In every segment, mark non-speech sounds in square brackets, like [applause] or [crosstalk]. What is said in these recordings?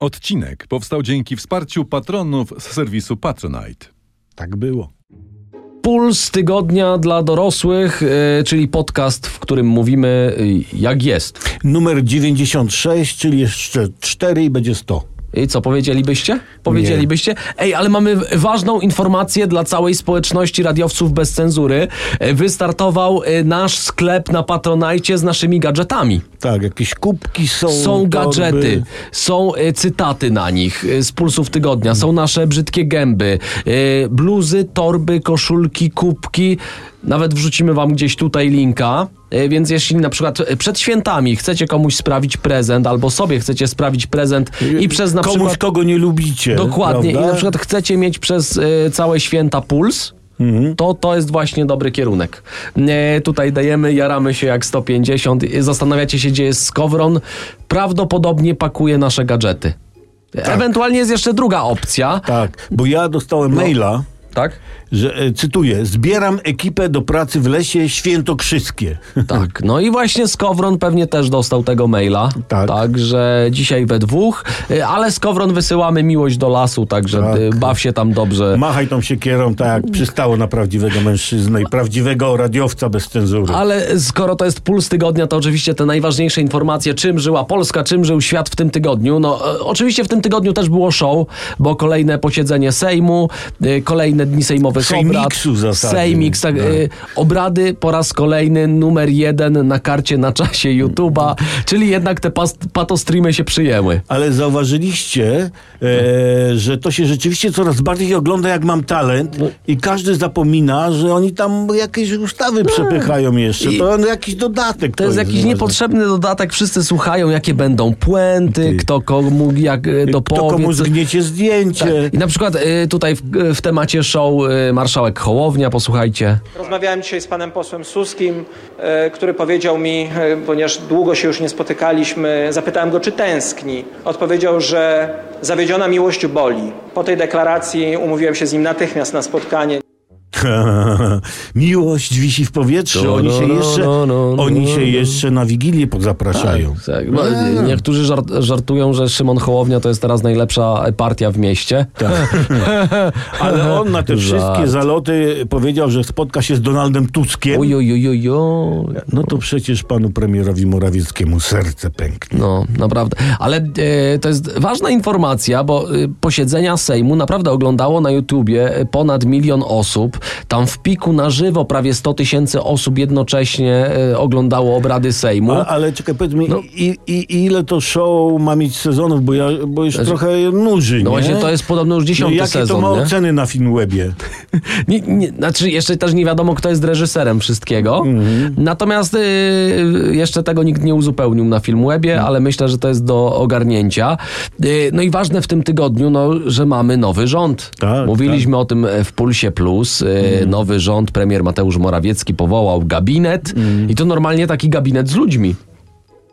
Odcinek powstał dzięki wsparciu patronów z serwisu Patronite. Tak było. Puls tygodnia dla dorosłych, e, czyli podcast, w którym mówimy e, jak jest. Numer 96, czyli jeszcze 4 i będzie 100. I co, powiedzielibyście? Powiedzielibyście? Ej, ale mamy ważną informację dla całej społeczności radiowców bez cenzury. E, Wystartował e, nasz sklep na Patronajcie z naszymi gadżetami. Tak, jakieś kubki są. Są torby. gadżety, są e, cytaty na nich z pulsów tygodnia, są nasze brzydkie gęby, bluzy, torby, koszulki, kubki. Nawet wrzucimy wam gdzieś tutaj linka. E, Więc jeśli na przykład e, przed świętami chcecie komuś sprawić prezent, albo sobie chcecie sprawić prezent i przez na Komuś, przykład. kogo nie lubicie. Dokładnie, prawda? i na przykład chcecie mieć przez e, całe święta puls. Mhm. To, to jest właśnie dobry kierunek. E, tutaj dajemy, jaramy się jak 150. e, Zastanawiacie się, gdzie jest Skowron. Prawdopodobnie pakuje nasze gadżety. Ewentualnie jest jeszcze druga opcja. Tak, bo ja dostałem No. maila, Tak? Że, e, cytuję, zbieram ekipę do pracy w lesie świętokrzyskie. [laughs] Tak. No i właśnie Skowron pewnie też dostał tego maila. Tak. Także dzisiaj we dwóch. E, Ale Skowron wysyłamy miłość do lasu, także Tak. e, baw się tam dobrze. Machaj tą siekierą tak jak przystało na prawdziwego mężczyznę i prawdziwego radiowca bez cenzury. Ale skoro to jest puls tygodnia, to oczywiście te najważniejsze informacje, czym żyła Polska, czym żył świat w tym tygodniu. No, oczywiście w tym tygodniu też było show, bo kolejne posiedzenie Sejmu, kolejne dni sejmowych Sejmiksu obrad. Sejmiks, tak, No. e, obrady po raz kolejny numer jeden na karcie na czasie YouTube'a, czyli jednak te patostreamy się przyjęły. Ale zauważyliście, e, że to się rzeczywiście coraz bardziej ogląda, jak mam talent, i każdy zapomina, że oni tam jakieś ustawy przepychają jeszcze. No. To jakiś dodatek. To jest jakiś może. niepotrzebny dodatek, wszyscy słuchają, jakie będą puenty, Ty. kto komu jak e, Kto dopowie. komu zgniecie zdjęcie. Tak. I na przykład y, tutaj w, w temacie show y, marszałek Hołownia, posłuchajcie. Rozmawiałem dzisiaj z panem posłem Suskim, e, który powiedział mi, e, ponieważ długo się już nie spotykaliśmy, zapytałem go, czy tęskni. Odpowiedział, że zawiedziona miłość boli. Po tej deklaracji umówiłem się z nim natychmiast na spotkanie. [laughs] Miłość wisi w powietrzu. No, Oni no, się no, jeszcze, no, no, oni no, się no. jeszcze na Wigilię pozapraszają. Tak, no, niektórzy żart, żartują, że Szymon Hołownia to jest teraz najlepsza partia w mieście. [laughs] Ale on na te wszystkie zaloty powiedział, że spotka się z Donaldem Tuskiem. Ojojojojo. No to przecież panu premierowi Morawieckiemu serce pęknie. No, naprawdę. Ale e, to jest ważna informacja, bo e, posiedzenia Sejmu naprawdę oglądało na YouTubie e, ponad milion osób. Tam w piku na żywo prawie 100 tysięcy osób jednocześnie e, oglądało obrady Sejmu. A, ale czekaj, powiedz mi, No. i, i, ile to show ma mieć sezonów, bo, ja, bo już trochę nuży, No nie? właśnie to jest podobno już no, dziesiąty jakie sezon, to ma nie? oceny na Filmwebie? [laughs] Nie, nie, znaczy jeszcze też nie wiadomo, kto jest reżyserem wszystkiego. Mhm. Natomiast y, jeszcze tego nikt nie uzupełnił na Filmwebie, Mhm. ale myślę, że to jest do ogarnięcia. Y, no i ważne w tym tygodniu, no, że mamy nowy rząd. Tak, Mówiliśmy o tym w Pulsie Plus. Y. Nowy rząd, premier Mateusz Morawiecki powołał gabinet Mhm. i to normalnie taki gabinet z ludźmi.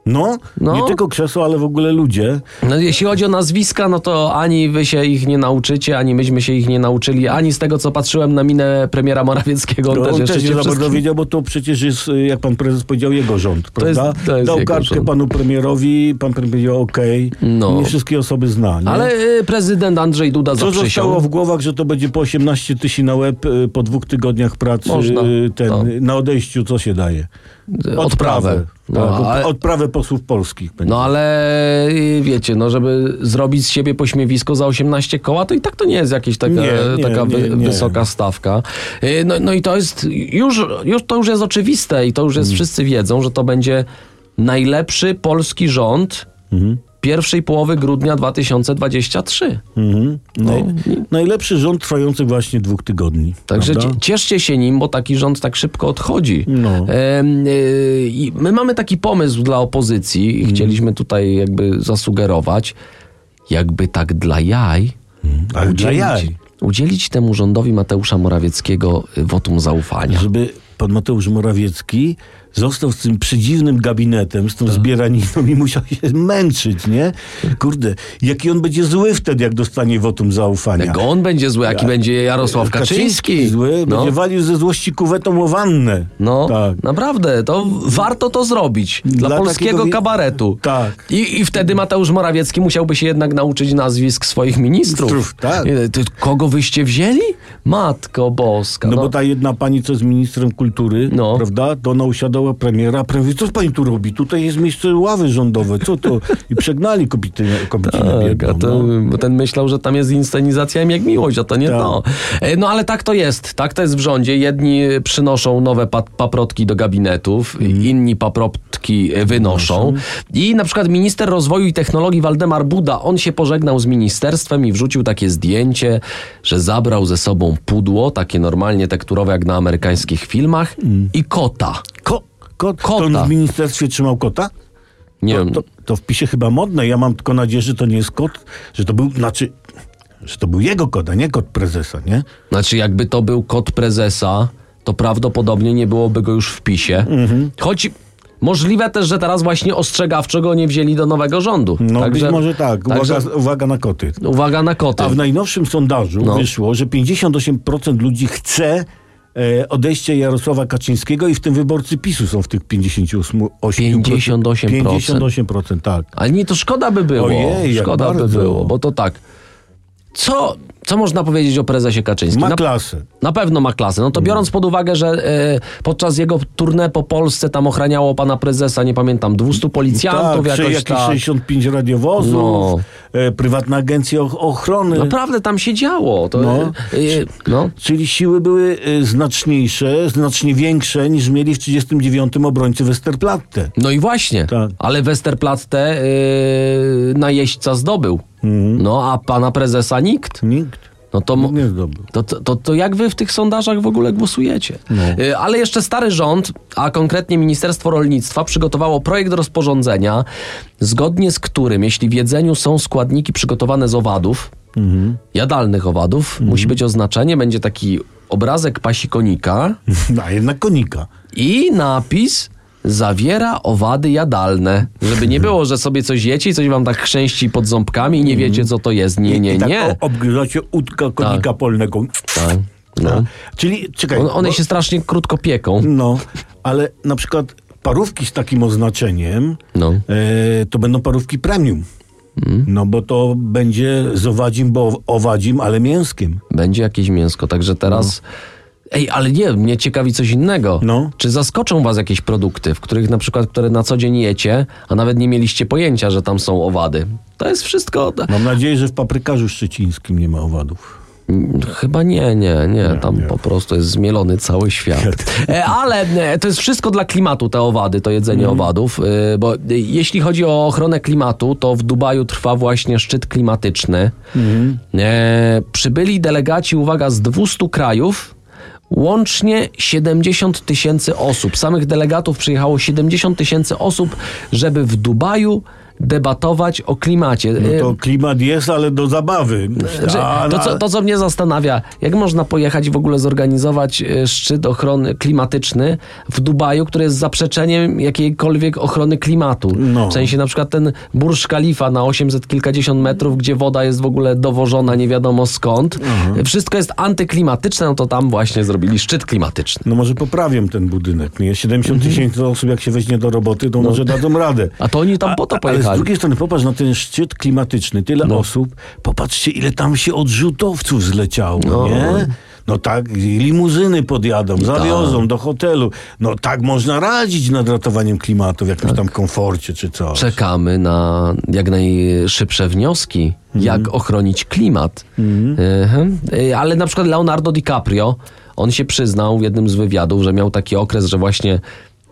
No, No. nie tylko krzesło, ale w ogóle ludzie. No, jeśli chodzi o nazwiska, no to ani wy się ich nie nauczycie, ani myśmy się ich nie nauczyli, ani z tego, co patrzyłem na minę premiera Morawieckiego, on No, też on też nie się za bardzo wiedział, bo to przecież jest, jak pan prezes powiedział, jego rząd, To jest- prawda? to jest Dał kartkę rząd. panu premierowi, pan premier powiedział okej. No. Nie wszystkie osoby zna, nie? Ale y, prezydent Andrzej Duda Co zostało w głowach, że to będzie po 18 tysięcy na łeb y, po dwóch tygodniach pracy Można, y, ten, no. na odejściu, co się daje? Odprawę. No, tak, ale- Odprawę posłów polskich. będzie. No ale y, wiecie, no żeby zrobić z siebie pośmiewisko za 18 koła, to i tak to nie jest jakaś taka, Nie, nie, taka wy, nie, wysoka stawka. Y, No, no i to jest już, już, to już jest oczywiste i to już jest, Mm. wszyscy wiedzą, że to będzie najlepszy polski rząd Mhm. Pierwszej połowy grudnia 2023. Mhm. Naj, No. najlepszy rząd trwający właśnie dwóch tygodni. Także prawda? cie- cieszcie się nim, bo taki rząd tak szybko odchodzi. No. Y, I my mamy taki pomysł dla opozycji Mhm. i chcieliśmy tutaj jakby zasugerować, jakby tak dla jaj Ale dla jaj. udzielić temu rządowi Mateusza Morawieckiego y, wotum zaufania. Żeby pan Mateusz Morawiecki został z tym przedziwnym gabinetem, z tą zbieraniną i musiał się męczyć, nie? Kurde, jaki on będzie zły wtedy, jak dostanie wotum zaufania. Jak on będzie zły, jaki będzie Jarosław Kaczyński. zły, No. będzie walił ze złości kuwetą o wannę. No, Tak. naprawdę, to warto to zrobić. Dla, Dla polskiego takiego kabaretu. Tak. I, I wtedy Mateusz Morawiecki musiałby się jednak nauczyć nazwisk swoich ministrów. Ministrów, tak. To Kogo wyście wzięli? Matko Boska. No, No, bo ta jedna pani, co jest ministrem kultury, No. prawda, to ona premiera, premier co pani tu robi? Tutaj jest miejsce ławy rządowe, co to? I przegnali kobietę, kobietę Tak, biedną. a to, no. ten myślał, że tam jest inscenizacja jak miłość, a to nie Tak. to. E, No ale tak to jest. Tak to jest w rządzie. Jedni przynoszą nowe pa paprotki do gabinetów, Mhm. inni paprotki e, wynoszą. I na przykład minister rozwoju i technologii Waldemar Buda, on się pożegnał z ministerstwem i wrzucił takie zdjęcie, że zabrał ze sobą pudło, takie normalnie tekturowe jak na amerykańskich filmach Mm. i kota. Ko, kot, Kota. To on w ministerstwie trzymał kota? Nie to, wiem. to, to w PiSie chyba modne. Ja mam tylko nadzieję, że to nie jest kot, że to był, znaczy, że to był jego kot, a nie kot prezesa, nie? Znaczy, jakby to był kot prezesa, to prawdopodobnie nie byłoby go już w PiSie. Mhm. Choć możliwe też, że teraz właśnie ostrzegawczo go nie wzięli do nowego rządu. No być może tak. Uwaga, Także, uwaga na koty. uwaga na koty. A w najnowszym sondażu No. wyszło, że 58% ludzi chce e, odejścia Jarosława Kaczyńskiego i w tym wyborcy PiSu są w tych 58%. 58%. 58%, tak. Ale nie, to szkoda by było. Ojej, szkoda by było, bo to tak. Co, co można powiedzieć o prezesie Kaczyńskim? Ma Na- klasę. Na pewno ma klasę. No to biorąc pod uwagę, że e, podczas jego tournée po Polsce tam ochraniało pana prezesa, nie pamiętam, 200 policjantów tak, jakoś tak. 65 radiowozów, No. e, prywatna agencja och- ochrony. Naprawdę tam się działo. To, No. e, no. Czyli siły były znaczniejsze, znacznie większe niż mieli w 39 obrońcy Westerplatte. No i właśnie, Tak. ale Westerplatte yy, najeźdźca zdobył. Mhm. No a pana prezesa nikt. Nikt No to, to, to, to, jak wy w tych sondażach w ogóle głosujecie? No. Yy, ale jeszcze stary rząd, a konkretnie Ministerstwo Rolnictwa, przygotowało projekt rozporządzenia, zgodnie z którym, jeśli w jedzeniu są składniki przygotowane z owadów, Mhm. jadalnych owadów, musi być oznaczenie, będzie taki obrazek pasikonika, [laughs] A jednak konika. i napis zawiera owady jadalne. Żeby nie było, że sobie coś jecie i coś wam tak chrzęści pod ząbkami i nie wiecie, co to jest. Nie, nie, I tak nie. obgryzacie udka konika polnego. Tak. No. Czyli, czekaj. On- One bo- się strasznie krótko pieką. No, ale na przykład parówki z takim oznaczeniem No. e, to będą parówki premium. Mm. No bo to będzie z owadzim, bo owadzim, ale mięskiem. Będzie jakieś mięsko, także teraz... Ej, ale nie, mnie ciekawi coś innego. No. Czy zaskoczą was jakieś produkty, w których na przykład, które na co dzień jecie, a nawet nie mieliście pojęcia, że tam są owady? To jest wszystko... Mam nadzieję, że w paprykarzu szczecińskim nie ma owadów. Chyba nie, nie, nie. Tam po prostu jest zmielony cały świat. E, Ale e, to jest wszystko dla klimatu, te owady, to jedzenie owadów. E, Bo jeśli chodzi o ochronę klimatu, to w Dubaju trwa właśnie szczyt klimatyczny. E, Przybyli delegaci, uwaga, z 200 krajów. Łącznie 70 tysięcy osób. Samych delegatów przyjechało 70 tysięcy osób, żeby w Dubaju debatować o klimacie. No to klimat jest, ale do zabawy. A, to, no, co, to, co mnie zastanawia, jak można pojechać i w ogóle zorganizować e, szczyt ochrony klimatyczny w Dubaju, który jest zaprzeczeniem jakiejkolwiek ochrony klimatu. No. W sensie na przykład ten Burj Khalifa na 800 kilkadziesiąt metrów, gdzie woda jest w ogóle dowożona nie wiadomo skąd. Wszystko jest antyklimatyczne, no to tam właśnie zrobili szczyt klimatyczny. No może poprawię ten budynek. Nie? 70 Mhm. tysięcy osób, jak się weźmie do roboty, to może dadzą radę. A to oni tam po to pojechali. Z drugiej strony popatrz na ten szczyt klimatyczny, tyle No. osób, popatrzcie ile tam się odrzutowców zleciało, No. nie? No tak, limuzyny podjadą, zawiozą do hotelu. No tak można radzić nad ratowaniem klimatu w jakimś Tak. tam komforcie czy coś. Czekamy na jak najszybsze wnioski, jak ochronić klimat. Mhm. Y, Ale na przykład Leonardo DiCaprio, on się przyznał w jednym z wywiadów, że miał taki okres, że właśnie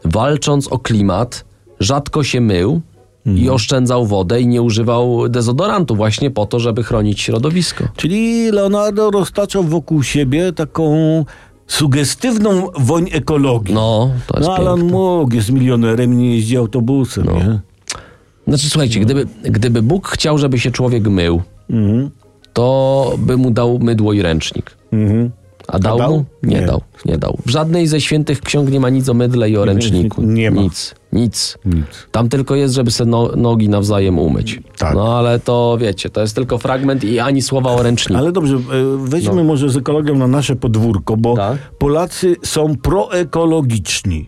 walcząc o klimat, rzadko się mył i oszczędzał wodę i nie używał dezodorantu właśnie po to, żeby chronić środowisko. Czyli Leonardo roztaczał wokół siebie taką sugestywną woń ekologii. No, to jest no ale on piękne. mógł, jest milionerem, nie jeździ autobusem, No. nie? Znaczy słuchajcie, gdyby, gdyby Bóg chciał, żeby się człowiek mył, Mhm. to by mu dał mydło i ręcznik. Mhm. A dał, A dał? mu? Nie, Nie. dał, nie dał. W żadnej ze świętych ksiąg nie ma nic o mydle i o ręczniku. Nie ma. Nic, nic. Nic. Tam tylko jest, żeby sobie no, nogi nawzajem umyć. Tak. No ale to wiecie, to jest tylko fragment i ani słowa o ręczniku. Ale dobrze, e, weźmy może z ekologią na nasze podwórko, bo No. Tak. Polacy są proekologiczni.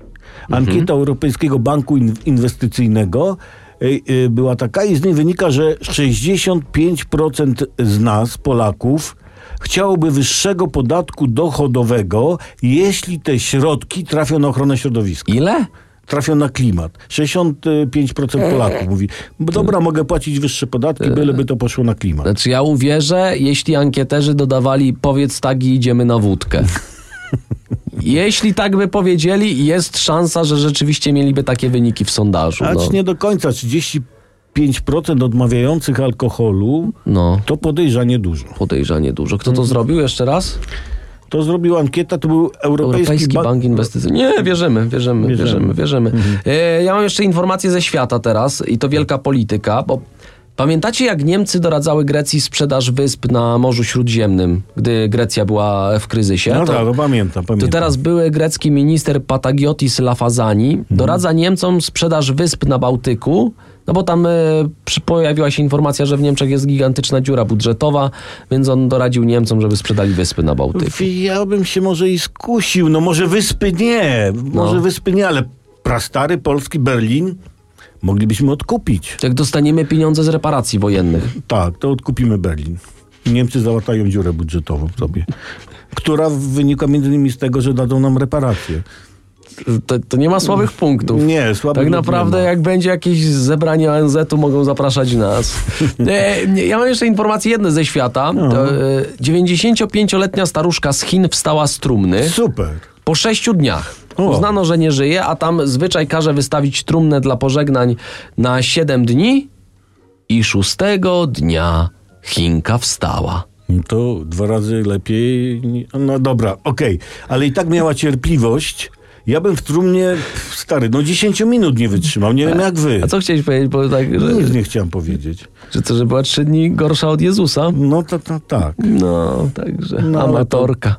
Ankieta Mhm. Europejskiego Banku In- Inwestycyjnego e, e, była taka i z niej wynika, że 65% z nas, Polaków, chciałoby wyższego podatku dochodowego, jeśli te środki trafią na ochronę środowiska. Ile? Trafią na klimat. 65% Polaków mówi, dobra, mogę płacić wyższe podatki, byleby to poszło na klimat. Znaczy ja uwierzę, jeśli ankieterzy dodawali powiedz tak i idziemy na wódkę. [laughs] Jeśli tak by powiedzieli, jest szansa, że rzeczywiście mieliby takie wyniki w sondażu. Acz No, nie do końca. 35% odmawiających alkoholu no to podejrzanie dużo. podejrzanie dużo. Kto to Mhm. zrobił jeszcze raz? To zrobił ankieta, to był Europejski, Europejski Ba- Bank Inwestycyjny. Nie, wierzymy, wierzymy, Wierzymy. wierzymy, wierzymy. E, Ja mam jeszcze informacje ze świata teraz i to wielka polityka, bo pamiętacie jak Niemcy doradzały Grecji sprzedaż wysp na Morzu Śródziemnym, gdy Grecja była w kryzysie? No To- tak, no pamiętam, To pamiętam. teraz były grecki minister Patagiotis Lafazani Mhm. doradza Niemcom sprzedaż wysp na Bałtyku, no bo tam e, pojawiła się informacja, że w Niemczech jest gigantyczna dziura budżetowa, więc on doradził Niemcom, żeby sprzedali wyspy na Bałtyku. Ja bym się może i skusił. No może wyspy nie. Może No. wyspy nie, ale prastary polski Berlin moglibyśmy odkupić. Jak dostaniemy pieniądze z reparacji wojennych. Tak, to odkupimy Berlin. Niemcy załatają dziurę budżetową sobie. Która wynika między innymi z tego, że dadzą nam reparacje. To, to nie ma słabych punktów. Nie, słabych Tak naprawdę, jak będzie jakieś zebranie ONZ-u, mogą zapraszać nas. [laughs] E, ja mam jeszcze informacje jedne ze świata. No. To, e, 95-letnia staruszka z Chin wstała z trumny. Super. Po sześciu dniach. O. Uznano, że nie żyje, a tam zwyczaj każe wystawić trumnę dla pożegnań na siedem dni i szóstego dnia Chinka wstała. To dwa razy lepiej. No dobra, okej. Ale i tak miała cierpliwość. Ja bym w trumnie, stary, no 10 minut nie wytrzymał. Nie wiem jak wy. A co chciałeś powiedzieć? Bo tak, że, Nic nie chciałem powiedzieć. że, co, że była trzy dni gorsza od Jezusa? No to, to tak. No, także No, amatorka.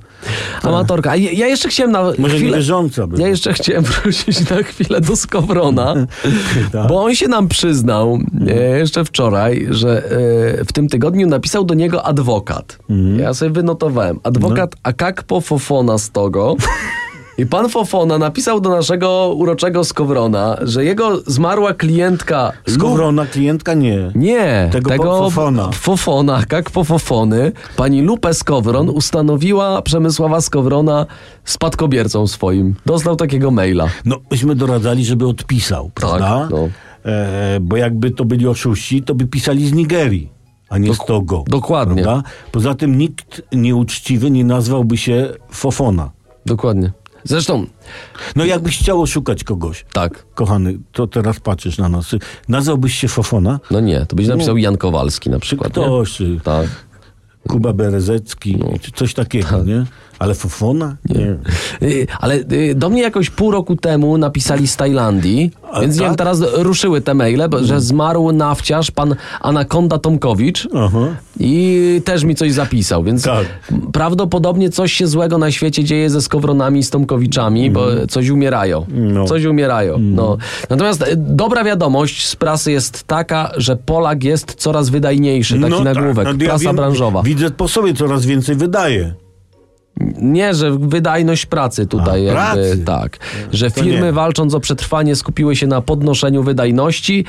Amatorka. A ja, ja jeszcze chciałem na Może chwilę... niewierząca by. Ja jeszcze chciałem [laughs] wrócić na chwilę do Skowrona, [laughs] Tak. bo on się nam przyznał e, jeszcze wczoraj, że e, w tym tygodniu napisał do niego adwokat. Mhm. Ja sobie wynotowałem. Adwokat No. Akakpo Fofona z Togo. [laughs] I pan Fofona napisał do naszego uroczego Skowrona, że jego zmarła klientka... Skowrona klientka nie. Nie, Tego tego, Fofona. Fofona, jak po Fofony, pani Lupę Skowron ustanowiła Przemysława Skowrona spadkobiercą swoim. Dostał takiego maila. No, myśmy doradzali, żeby odpisał, prawda? no. e, bo jakby to byli oszuści, to by pisali z Nigerii, a nie z Togo. dokładnie. Prawda? Poza tym nikt nieuczciwy nie nazwałby się Fofona. Dokładnie. Zresztą, No jakbyś chciał oszukać kogoś, tak, kochany, to teraz patrzysz na nas. Nazwałbyś się Fofona? no nie, to byś napisał Jan Kowalski na przykład, nie? Ktoś, y, Tak. Kuba Berezecki, czy coś takiego, nie? Ale Fofona? Nie. Y, Ale y, do mnie jakoś pół roku temu napisali z Tajlandii, A więc nie tak? wiem, teraz ruszyły te maile, bo, że zmarł nawciarz pan Anakonda Tomkowicz Aha. i też mi coś zapisał, więc Tak. prawdopodobnie coś się złego na świecie dzieje ze Skowronami, z Tomkowiczami, bo coś umierają. No. Coś umierają. No. Natomiast y, dobra wiadomość z prasy jest taka, że Polak jest coraz wydajniejszy, taki nagłówek, tak, no ja prasa wiem, branżowa. Widzę po sobie coraz więcej wydaje. Nie, że wydajność pracy tutaj A, jakby, pracy. tak. Że To firmy nie. walcząc o przetrwanie skupiły się na podnoszeniu wydajności.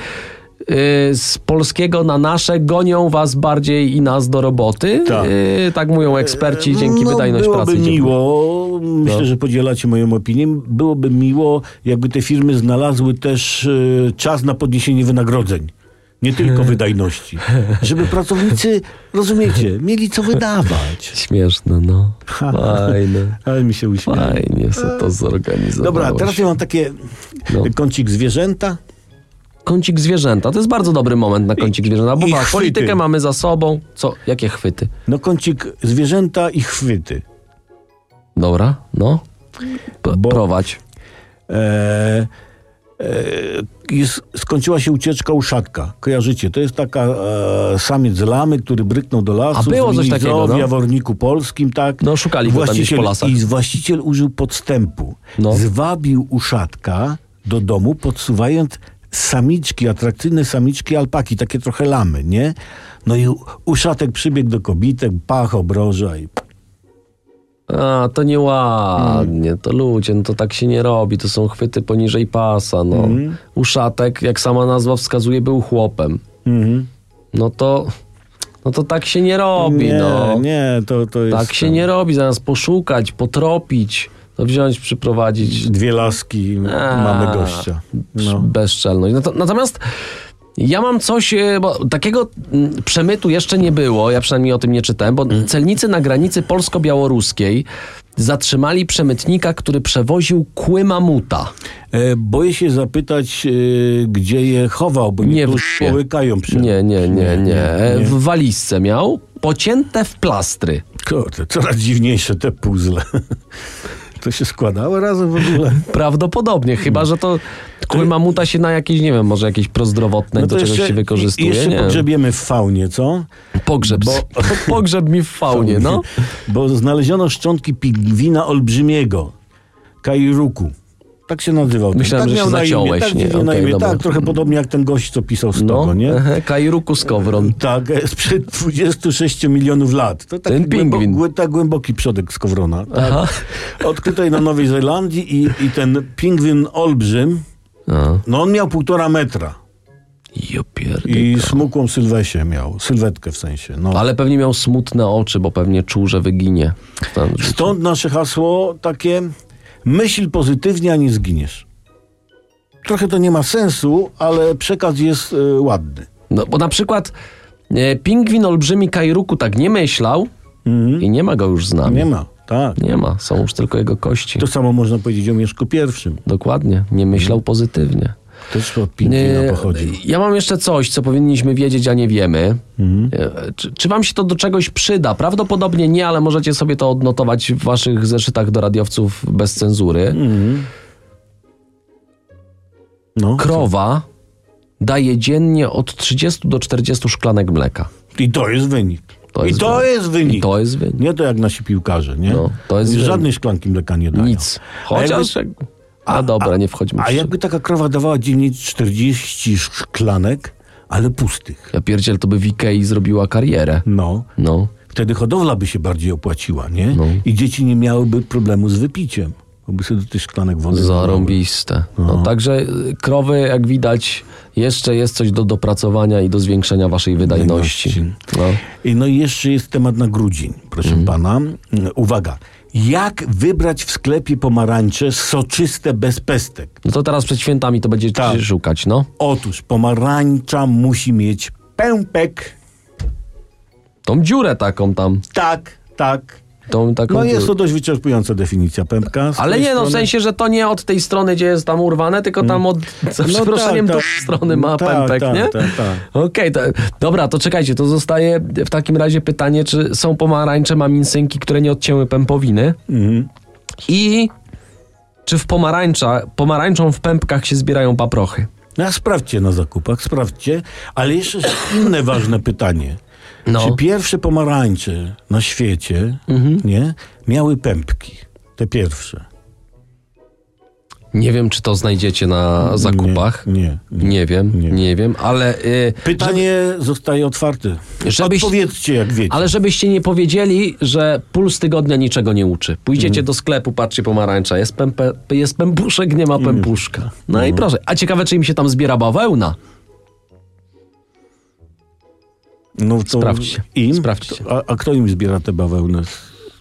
Yy, z polskiego na nasze gonią was bardziej i nas do roboty. Tak. Yy, tak mówią eksperci, dzięki no, wydajność byłoby pracy. górę. miło, myślę, No. że podzielacie moją opinię, byłoby miło, jakby te firmy znalazły też czas na podniesienie wynagrodzeń. Nie tylko wydajności. Żeby pracownicy, rozumiecie, mieli co wydawać. Śmieszne, no. Fajne. [laughs] Ale mi się uśmiecha. Fajnie sobie to zorganizowało. Dobra, teraz ja mam takie No. kącik zwierzęta. Kącik zwierzęta. To jest bardzo dobry moment na kącik zwierzęta. Bo i tak, chwyty. politykę mamy za sobą. Co? Jakie chwyty? No kącik zwierzęta i chwyty. Dobra, no. P- Bo- Prowadź. E, skończyła się ucieczka uszatka. Kojarzycie? To jest taka e, samiec lamy, który bryknął do lasu. A było coś takiego, no. w Jaworniku Polskim, tak? No, szukali go tam. I właściciel użył podstępu. No. Zwabił uszatka do domu, podsuwając samiczki, atrakcyjne samiczki alpaki, takie trochę lamy, nie? No i uszatek przybiegł do kobitek, pach, obroża i... A, to nieładnie, to ludzie, no to tak się nie robi, to są chwyty poniżej pasa, no. Mhm. Uszatek, jak sama nazwa wskazuje, był chłopem. Mhm. No to, no to tak się nie robi, nie, no. nie, to, to jest... Tak się nie robi, zamiast poszukać, potropić, to wziąć, przyprowadzić Dwie laski, A, mamy gościa. No. Bezczelność. Nato- Natomiast ja mam coś, e, bo takiego mm, przemytu jeszcze nie było, ja przynajmniej o tym nie czytałem, bo Mm. celnicy na granicy polsko-białoruskiej zatrzymali przemytnika, który przewoził kły mamuta. E, boję się zapytać, e, gdzie je chował, bo Nie połykają przy... Nie, nie, nie, nie. E, nie. W walizce miał pocięte w plastry. Kurde, coraz dziwniejsze te puzzle. To się składało razem w ogóle? [laughs] Prawdopodobnie, chyba że to kły mamuta się na jakieś, nie wiem, może jakieś prozdrowotne do czegoś się wykorzystuje. Jeszcze nie? pogrzebiemy w faunie, co? Pogrzeb. Bo- [laughs] Pogrzeb mi w faunie, no. [laughs] Bo znaleziono szczątki pingwina olbrzymiego, Kairuku. Tak się nazywał. Myślałem, tak że miał się zaciąłeś, Tak, nie? Okej, imię. tak, trochę podobnie jak ten gość, co pisał z No, tego, nie? ehe, Kairuku Skowron. Tak, e, sprzed 26 milionów lat. To taki Ten pingwin. Głębo, tak głęboki przodek Skowrona. Tak. Aha. Odkrytej na Nowej Zelandii i, i ten pingwin olbrzym, A. no on miał półtora metra. I smukłą sylwesię miał, sylwetkę w sensie. No. Ale pewnie miał smutne oczy, bo pewnie czuł, że wyginie. Stąd nasze hasło takie myśl pozytywnie, a nie zginiesz. Trochę to nie ma sensu, ale przekaz jest e, ładny. No, bo na przykład e, pingwin olbrzymi Kairuku tak nie myślał i nie ma go już z nami. Nie ma, tak. Nie ma, są już tylko jego kości. To samo można powiedzieć o Mieszku Pierwszym. Dokładnie, nie myślał pozytywnie. Też od pingwina Nie, pochodził. Ja mam jeszcze coś, co powinniśmy wiedzieć, a nie wiemy. Mhm. E, Czy, czy wam się to do czegoś przyda? Prawdopodobnie nie, ale możecie sobie to odnotować w waszych zeszytach do radiowców bez cenzury. Mhm. No. Krowa daje dziennie od 30 do 40 szklanek mleka. I to jest wynik. To I jest to wynik. jest wynik. I to jest wynik. Nie to jak nasi piłkarze, nie? No, to jest Oni wynik. Żadnej szklanki mleka nie dają. Nic. A Chociaż... jakby- A, dobra, nie wchodźmy A jakby taka krowa dawała dziennie 40 szklanek, ale pustych. Ja pierdziel, to by w Ikei zrobiła karierę. No. No. Wtedy hodowla by się bardziej opłaciła, nie? No. I dzieci nie miałyby problemu z wypiciem. Bo by sobie do tych szklanek wody. Zarąbiste. No, także y, krowy, jak widać, jeszcze jest coś do dopracowania i do zwiększenia waszej wydajności. No. I No i jeszcze jest temat na grudzień, proszę Mhm. pana. Mm, Uwaga. Jak wybrać w sklepie pomarańcze soczyste bez pestek? no to teraz przed świętami to będziecie Tak. szukać, no. Otóż pomarańcza musi mieć pępek. Tą dziurę taką tam. Tak, tak. Tą taką No jest to dość wyczerpująca definicja pępka. Ale nie, no w strony. sensie, że to nie od tej strony, gdzie jest tam urwane, tylko tam od, za No przeproszeniem, tak, do tak. strony ma Tak, pępek, tak, nie? tak, tak. Okej, to, dobra, to czekajcie, to zostaje w takim razie pytanie, czy są pomarańcze maminsynki, które nie odcięły pępowiny Mhm. i czy w pomarańcza, pomarańczą w pępkach się zbierają paprochy? No, sprawdźcie na zakupach, sprawdźcie. Ale jeszcze jest inne ważne pytanie. No. Czy pierwsze pomarańcze na świecie nie, miały pępki? Te pierwsze. Nie wiem, czy to znajdziecie na zakupach. Nie. Nie. Nie wiem, nie, Nie. wiem, ale... y, Pytanie zostaje otwarte. Żebyś- Odpowiedzcie, jak wiecie. Ale żebyście nie powiedzieli, że puls tygodnia niczego nie uczy. Pójdziecie do sklepu, patrzcie pomarańcza, jest, pępe, jest pępuszek, nie ma pępuszka. No i proszę. A ciekawe, czy im się tam zbiera bawełna. No to Sprawdźcie, Im? sprawdźcie. A, a kto im zbiera te bawełny?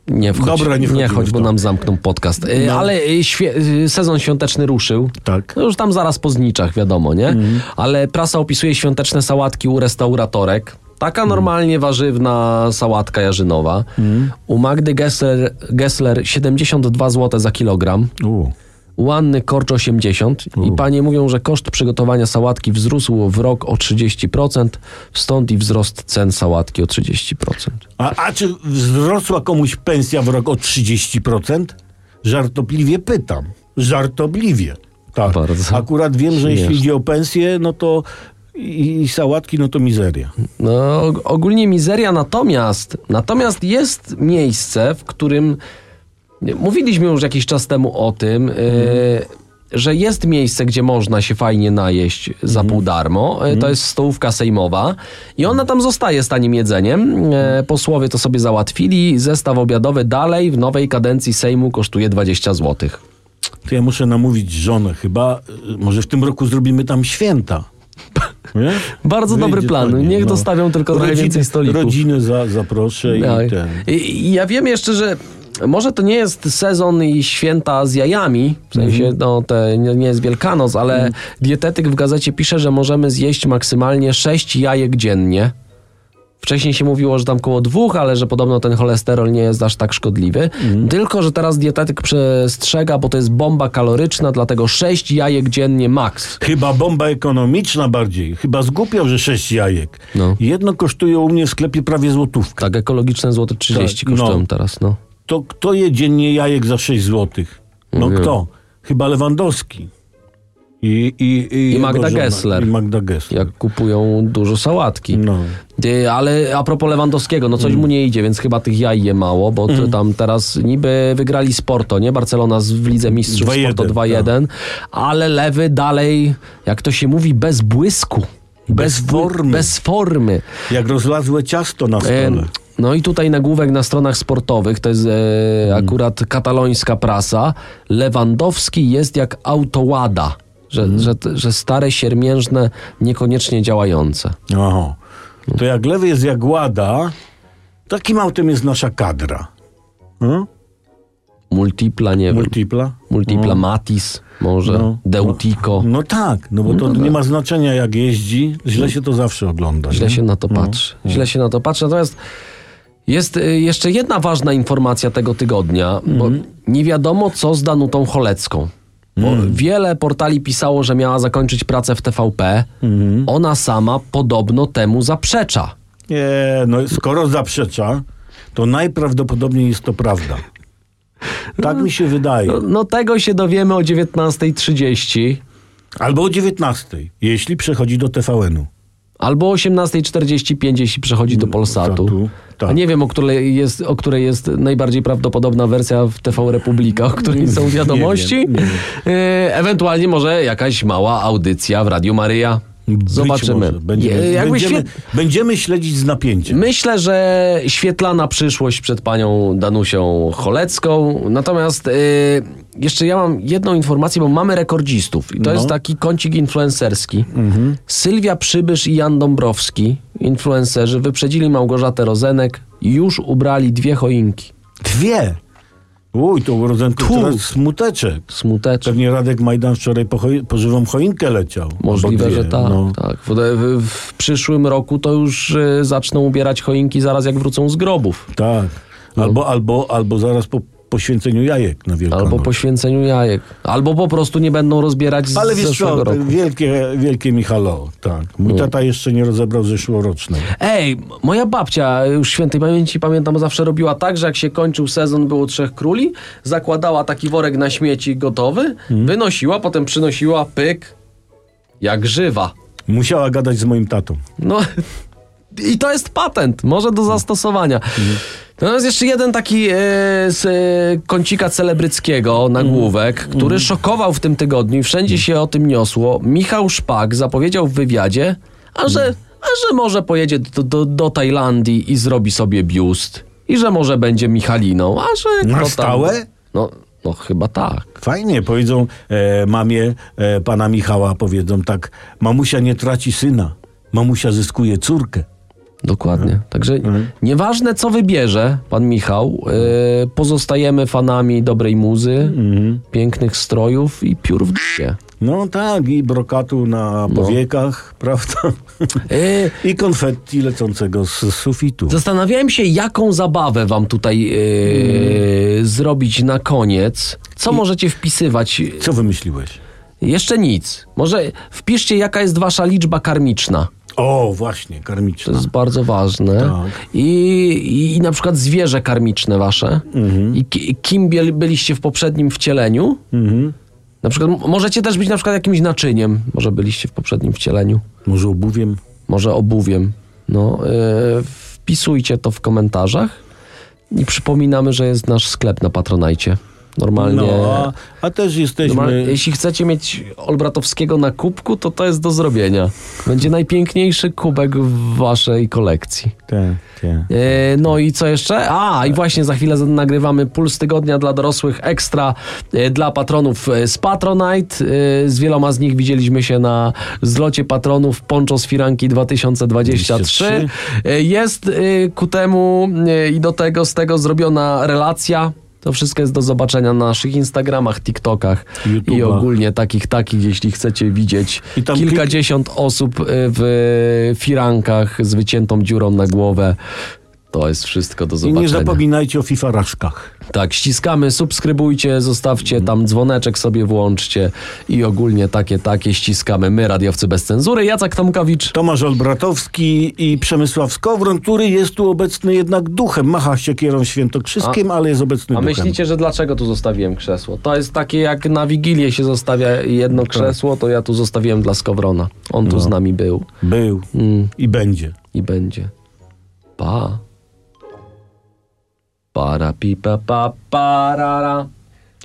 Nie wchodź, Dobra, nie nie chodź bo nam zamkną podcast. Y, No. Ale świe, y, sezon świąteczny ruszył. Tak. No już tam zaraz po zniczach, wiadomo, nie? Mhm. Ale prasa opisuje świąteczne sałatki u restauratorek. Taka Mhm. normalnie warzywna sałatka jarzynowa. U Magdy Gessler, Gessler 72 zł za kilogram. U. U Anny Korcz 80 i panie mówią, że koszt przygotowania sałatki wzrósł w rok o 30%, stąd i wzrost cen sałatki o 30%. A, a czy wzrosła komuś pensja w rok o 30%? Żartobliwie pytam. Żartobliwie. tak. Bardzo Akurat wiem, że jeśli idzie o pensję, no to i, sałatki, no to mizeria. No, og- ogólnie mizeria, natomiast, natomiast jest miejsce, w którym mówiliśmy już jakiś czas temu o tym, e, że jest miejsce, gdzie można się fajnie najeść za pół darmo. E, To jest stołówka sejmowa i ona tam zostaje z tanim jedzeniem. E, posłowie to sobie załatwili. Zestaw obiadowy dalej w nowej kadencji Sejmu kosztuje 20 zł. To ja muszę namówić żonę chyba, może w tym roku zrobimy tam święta. [laughs] Nie? Bardzo dobry Wyjdzie plan. fajnie, Niech no. dostawią tylko trochę Rodziny- więcej stolików. Rodzinę za, zaproszę i Tak. ten. I ja wiem jeszcze, że może to nie jest sezon i święta z jajami, w sensie Mhm. no, te, nie, nie jest Wielkanoc, ale dietetyk w gazecie pisze, że możemy zjeść maksymalnie 6 jajek dziennie. Wcześniej się mówiło, że tam koło dwóch, ale że podobno ten cholesterol nie jest aż tak szkodliwy. Mhm. Tylko, że teraz dietetyk przestrzega, bo to jest bomba kaloryczna, dlatego 6 jajek dziennie maks. Chyba bomba ekonomiczna bardziej. Chyba zgłupiał, że sześć jajek. No. Jedno kosztuje u mnie w sklepie prawie złotówkę. Tak, ekologiczne złote 30 Tak, no. kosztują teraz, no. To kto je dziennie jajek za 6 złotych? No kto? Chyba Lewandowski. I, i, i, jego Magda żona. Gessler. I Magda Gessler. Jak kupują dużo sałatki. No. Ty, ale a propos Lewandowskiego, no coś Mm. mu nie idzie, więc chyba tych jaj je mało, bo to tam teraz niby wygrali Sporto, nie? Barcelona z, w Lidze Mistrzów 2-1, Sporto 2-1, ale Lewy dalej, jak to się mówi, bez błysku. Bez bły- formy. Bez formy. Jak rozlazłe ciasto na E, stole. No i tutaj nagłówek na stronach sportowych, to jest e, Mm. akurat katalońska prasa. Lewandowski jest jak autołada, że, Mm. że, że stare, siermiężne, niekoniecznie działające. Oho. To jak lewy jest jak łada, takim autem jest nasza kadra. Hmm? Multipla, nie wiem. Multipla? Multipla Matis, może, No. Deutico. No tak, no bo to nie ma znaczenia jak jeździ, źle się to zawsze ogląda. Źle nie? się na to patrzy. Źle się na to patrzy. Natomiast jest y, jeszcze jedna ważna informacja tego tygodnia, bo nie wiadomo co z Danutą Cholecką. Bo wiele portali pisało, że miała zakończyć pracę w TVP. Ona sama podobno temu zaprzecza. Nie, no skoro zaprzecza, to najprawdopodobniej jest to prawda. Tak mi się wydaje. No tego się dowiemy o 19.30 Albo o 19, jeśli przechodzi do TVN-u. Albo o 18.45, jeśli przechodzi do Polsatu. Polsatu, tak. A nie wiem, o której, jest, o której jest najbardziej prawdopodobna wersja w TV Republika, o której są wiadomości. Nie wiem, nie wiem. E, Ewentualnie może jakaś mała audycja w Radiu Maryja. Zobaczymy. Będziemy, jakby będziemy, świe... będziemy śledzić z napięciem. Myślę, że świetlana przyszłość przed panią Danusią Cholecką. Natomiast e, jeszcze ja mam jedną informację, bo mamy rekordzistów. I to No. jest taki kącik influencerski. Sylwia Przybysz i Jan Dąbrowski, influencerzy, wyprzedzili Małgorzatę Rozenek i już ubrali dwie choinki. Dwie. Uj, to urodzenko Tu. teraz smuteczek. Smuteczek. Pewnie Radek Majdan wczoraj po, po żywą choinkę leciał. Możliwe, że tak. no. tak. W, w, w przyszłym roku to już y, zaczną ubierać choinki zaraz jak wrócą z grobów. Tak. Albo, albo, albo zaraz po poświęceniu jajek na Wielkanoc. Albo po święceniu jajek. Albo po prostu nie będą rozbierać z Ale wiesz co, roku. wielkie, wielkie Michalo, tak. Mój tata jeszcze nie rozebrał zeszłorocznej. Ej, moja babcia już świętej pamięci, pamiętam, zawsze robiła tak, że jak się kończył sezon, było Trzech Króli, zakładała taki worek na śmieci gotowy, Hmm. wynosiła, potem przynosiła pyk, jak żywa. Musiała gadać z moim tatą. No i to jest patent, może do zastosowania. Natomiast jeszcze jeden taki e, z e, kącika celebryckiego nagłówek, który szokował w tym tygodniu i wszędzie się o tym niosło. Michał Szpak zapowiedział w wywiadzie, a że, a że może pojedzie do, do, do Tajlandii i zrobi sobie biust. I że może będzie Michaliną, a że Na stałe? No, no chyba tak. Fajnie, powiedzą e, mamie e, pana Michała, powiedzą tak, mamusia nie traci syna, mamusia zyskuje córkę. Dokładnie. Także nieważne, co wybierze pan Michał, e, pozostajemy fanami dobrej muzy, pięknych strojów i piór w dupie. No tak, i brokatu na powiekach, [laughs] prawda? E, I konfetti lecącego z sufitu. Zastanawiałem się, jaką zabawę wam tutaj e, zrobić na koniec. Co możecie wpisywać? Co wymyśliłeś? Jeszcze nic. Może wpiszcie, jaka jest wasza liczba karmiczna. O, właśnie, To karmiczna. jest bardzo ważne. Tak. I, i, I na przykład zwierzę karmiczne wasze. Mhm. I ki, kim byliście w poprzednim wcieleniu. Mhm. Na przykład możecie też być na przykład jakimś naczyniem. Może byliście w poprzednim wcieleniu. Może obuwiem? Może obuwiem. No, yy, wpisujcie to w komentarzach. I przypominamy, że jest nasz sklep na Patronajcie. Normalnie. No, a, też jesteśmy... Normalnie, jeśli chcecie mieć Olbratowskiego na kubku, to to jest do zrobienia. Będzie najpiękniejszy kubek w waszej kolekcji. Tak, tak. E, No i co jeszcze? A, i właśnie za chwilę nagrywamy Puls Tygodnia dla dorosłych ekstra e, dla patronów e, z Patronite. E, Z wieloma z nich widzieliśmy się na zlocie patronów Poncho z Firanki 2023. E, Jest e, ku temu i do tego z tego zrobiona relacja. To wszystko jest do zobaczenia na naszych Instagramach, TikTokach i ogólnie takich, takich, jeśli chcecie widzieć kilkadziesiąt osób y, w firankach z wyciętą dziurą na głowę. To jest wszystko do I zobaczenia. nie zapominajcie o fifaraszkach. Tak, ściskamy, subskrybujcie, zostawcie tam dzwoneczek sobie włączcie i ogólnie takie, takie ściskamy. My, radiowcy bez cenzury. Jacek Tomkowicz. Tomasz Olbratowski i Przemysław Skowron, który jest tu obecny jednak duchem. Macha siekierą świętokrzyskiem, ale jest obecny A duchem. myślicie, że dlaczego tu zostawiłem krzesło? To jest takie jak na Wigilię się zostawia jedno Tak. krzesło, to ja tu zostawiłem dla Skowrona. On tu No. z nami był Był Mm. i będzie. i będzie. Pa. Para pipa pa parara.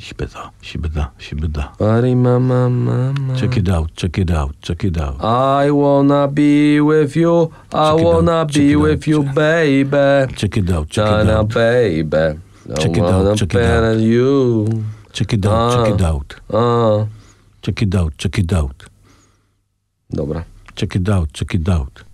Sibeda, sibeda, sibeda. Pari mama mama. Check it out, check it out, check it out. I wanna be with you. I Check wanna out, be out, with you, check- baby. Check it out, check it out. baby. I Check it out, check it out. you. Check it out, check it out. A. Check it out, check it out. Dobra. Check it out, check it out.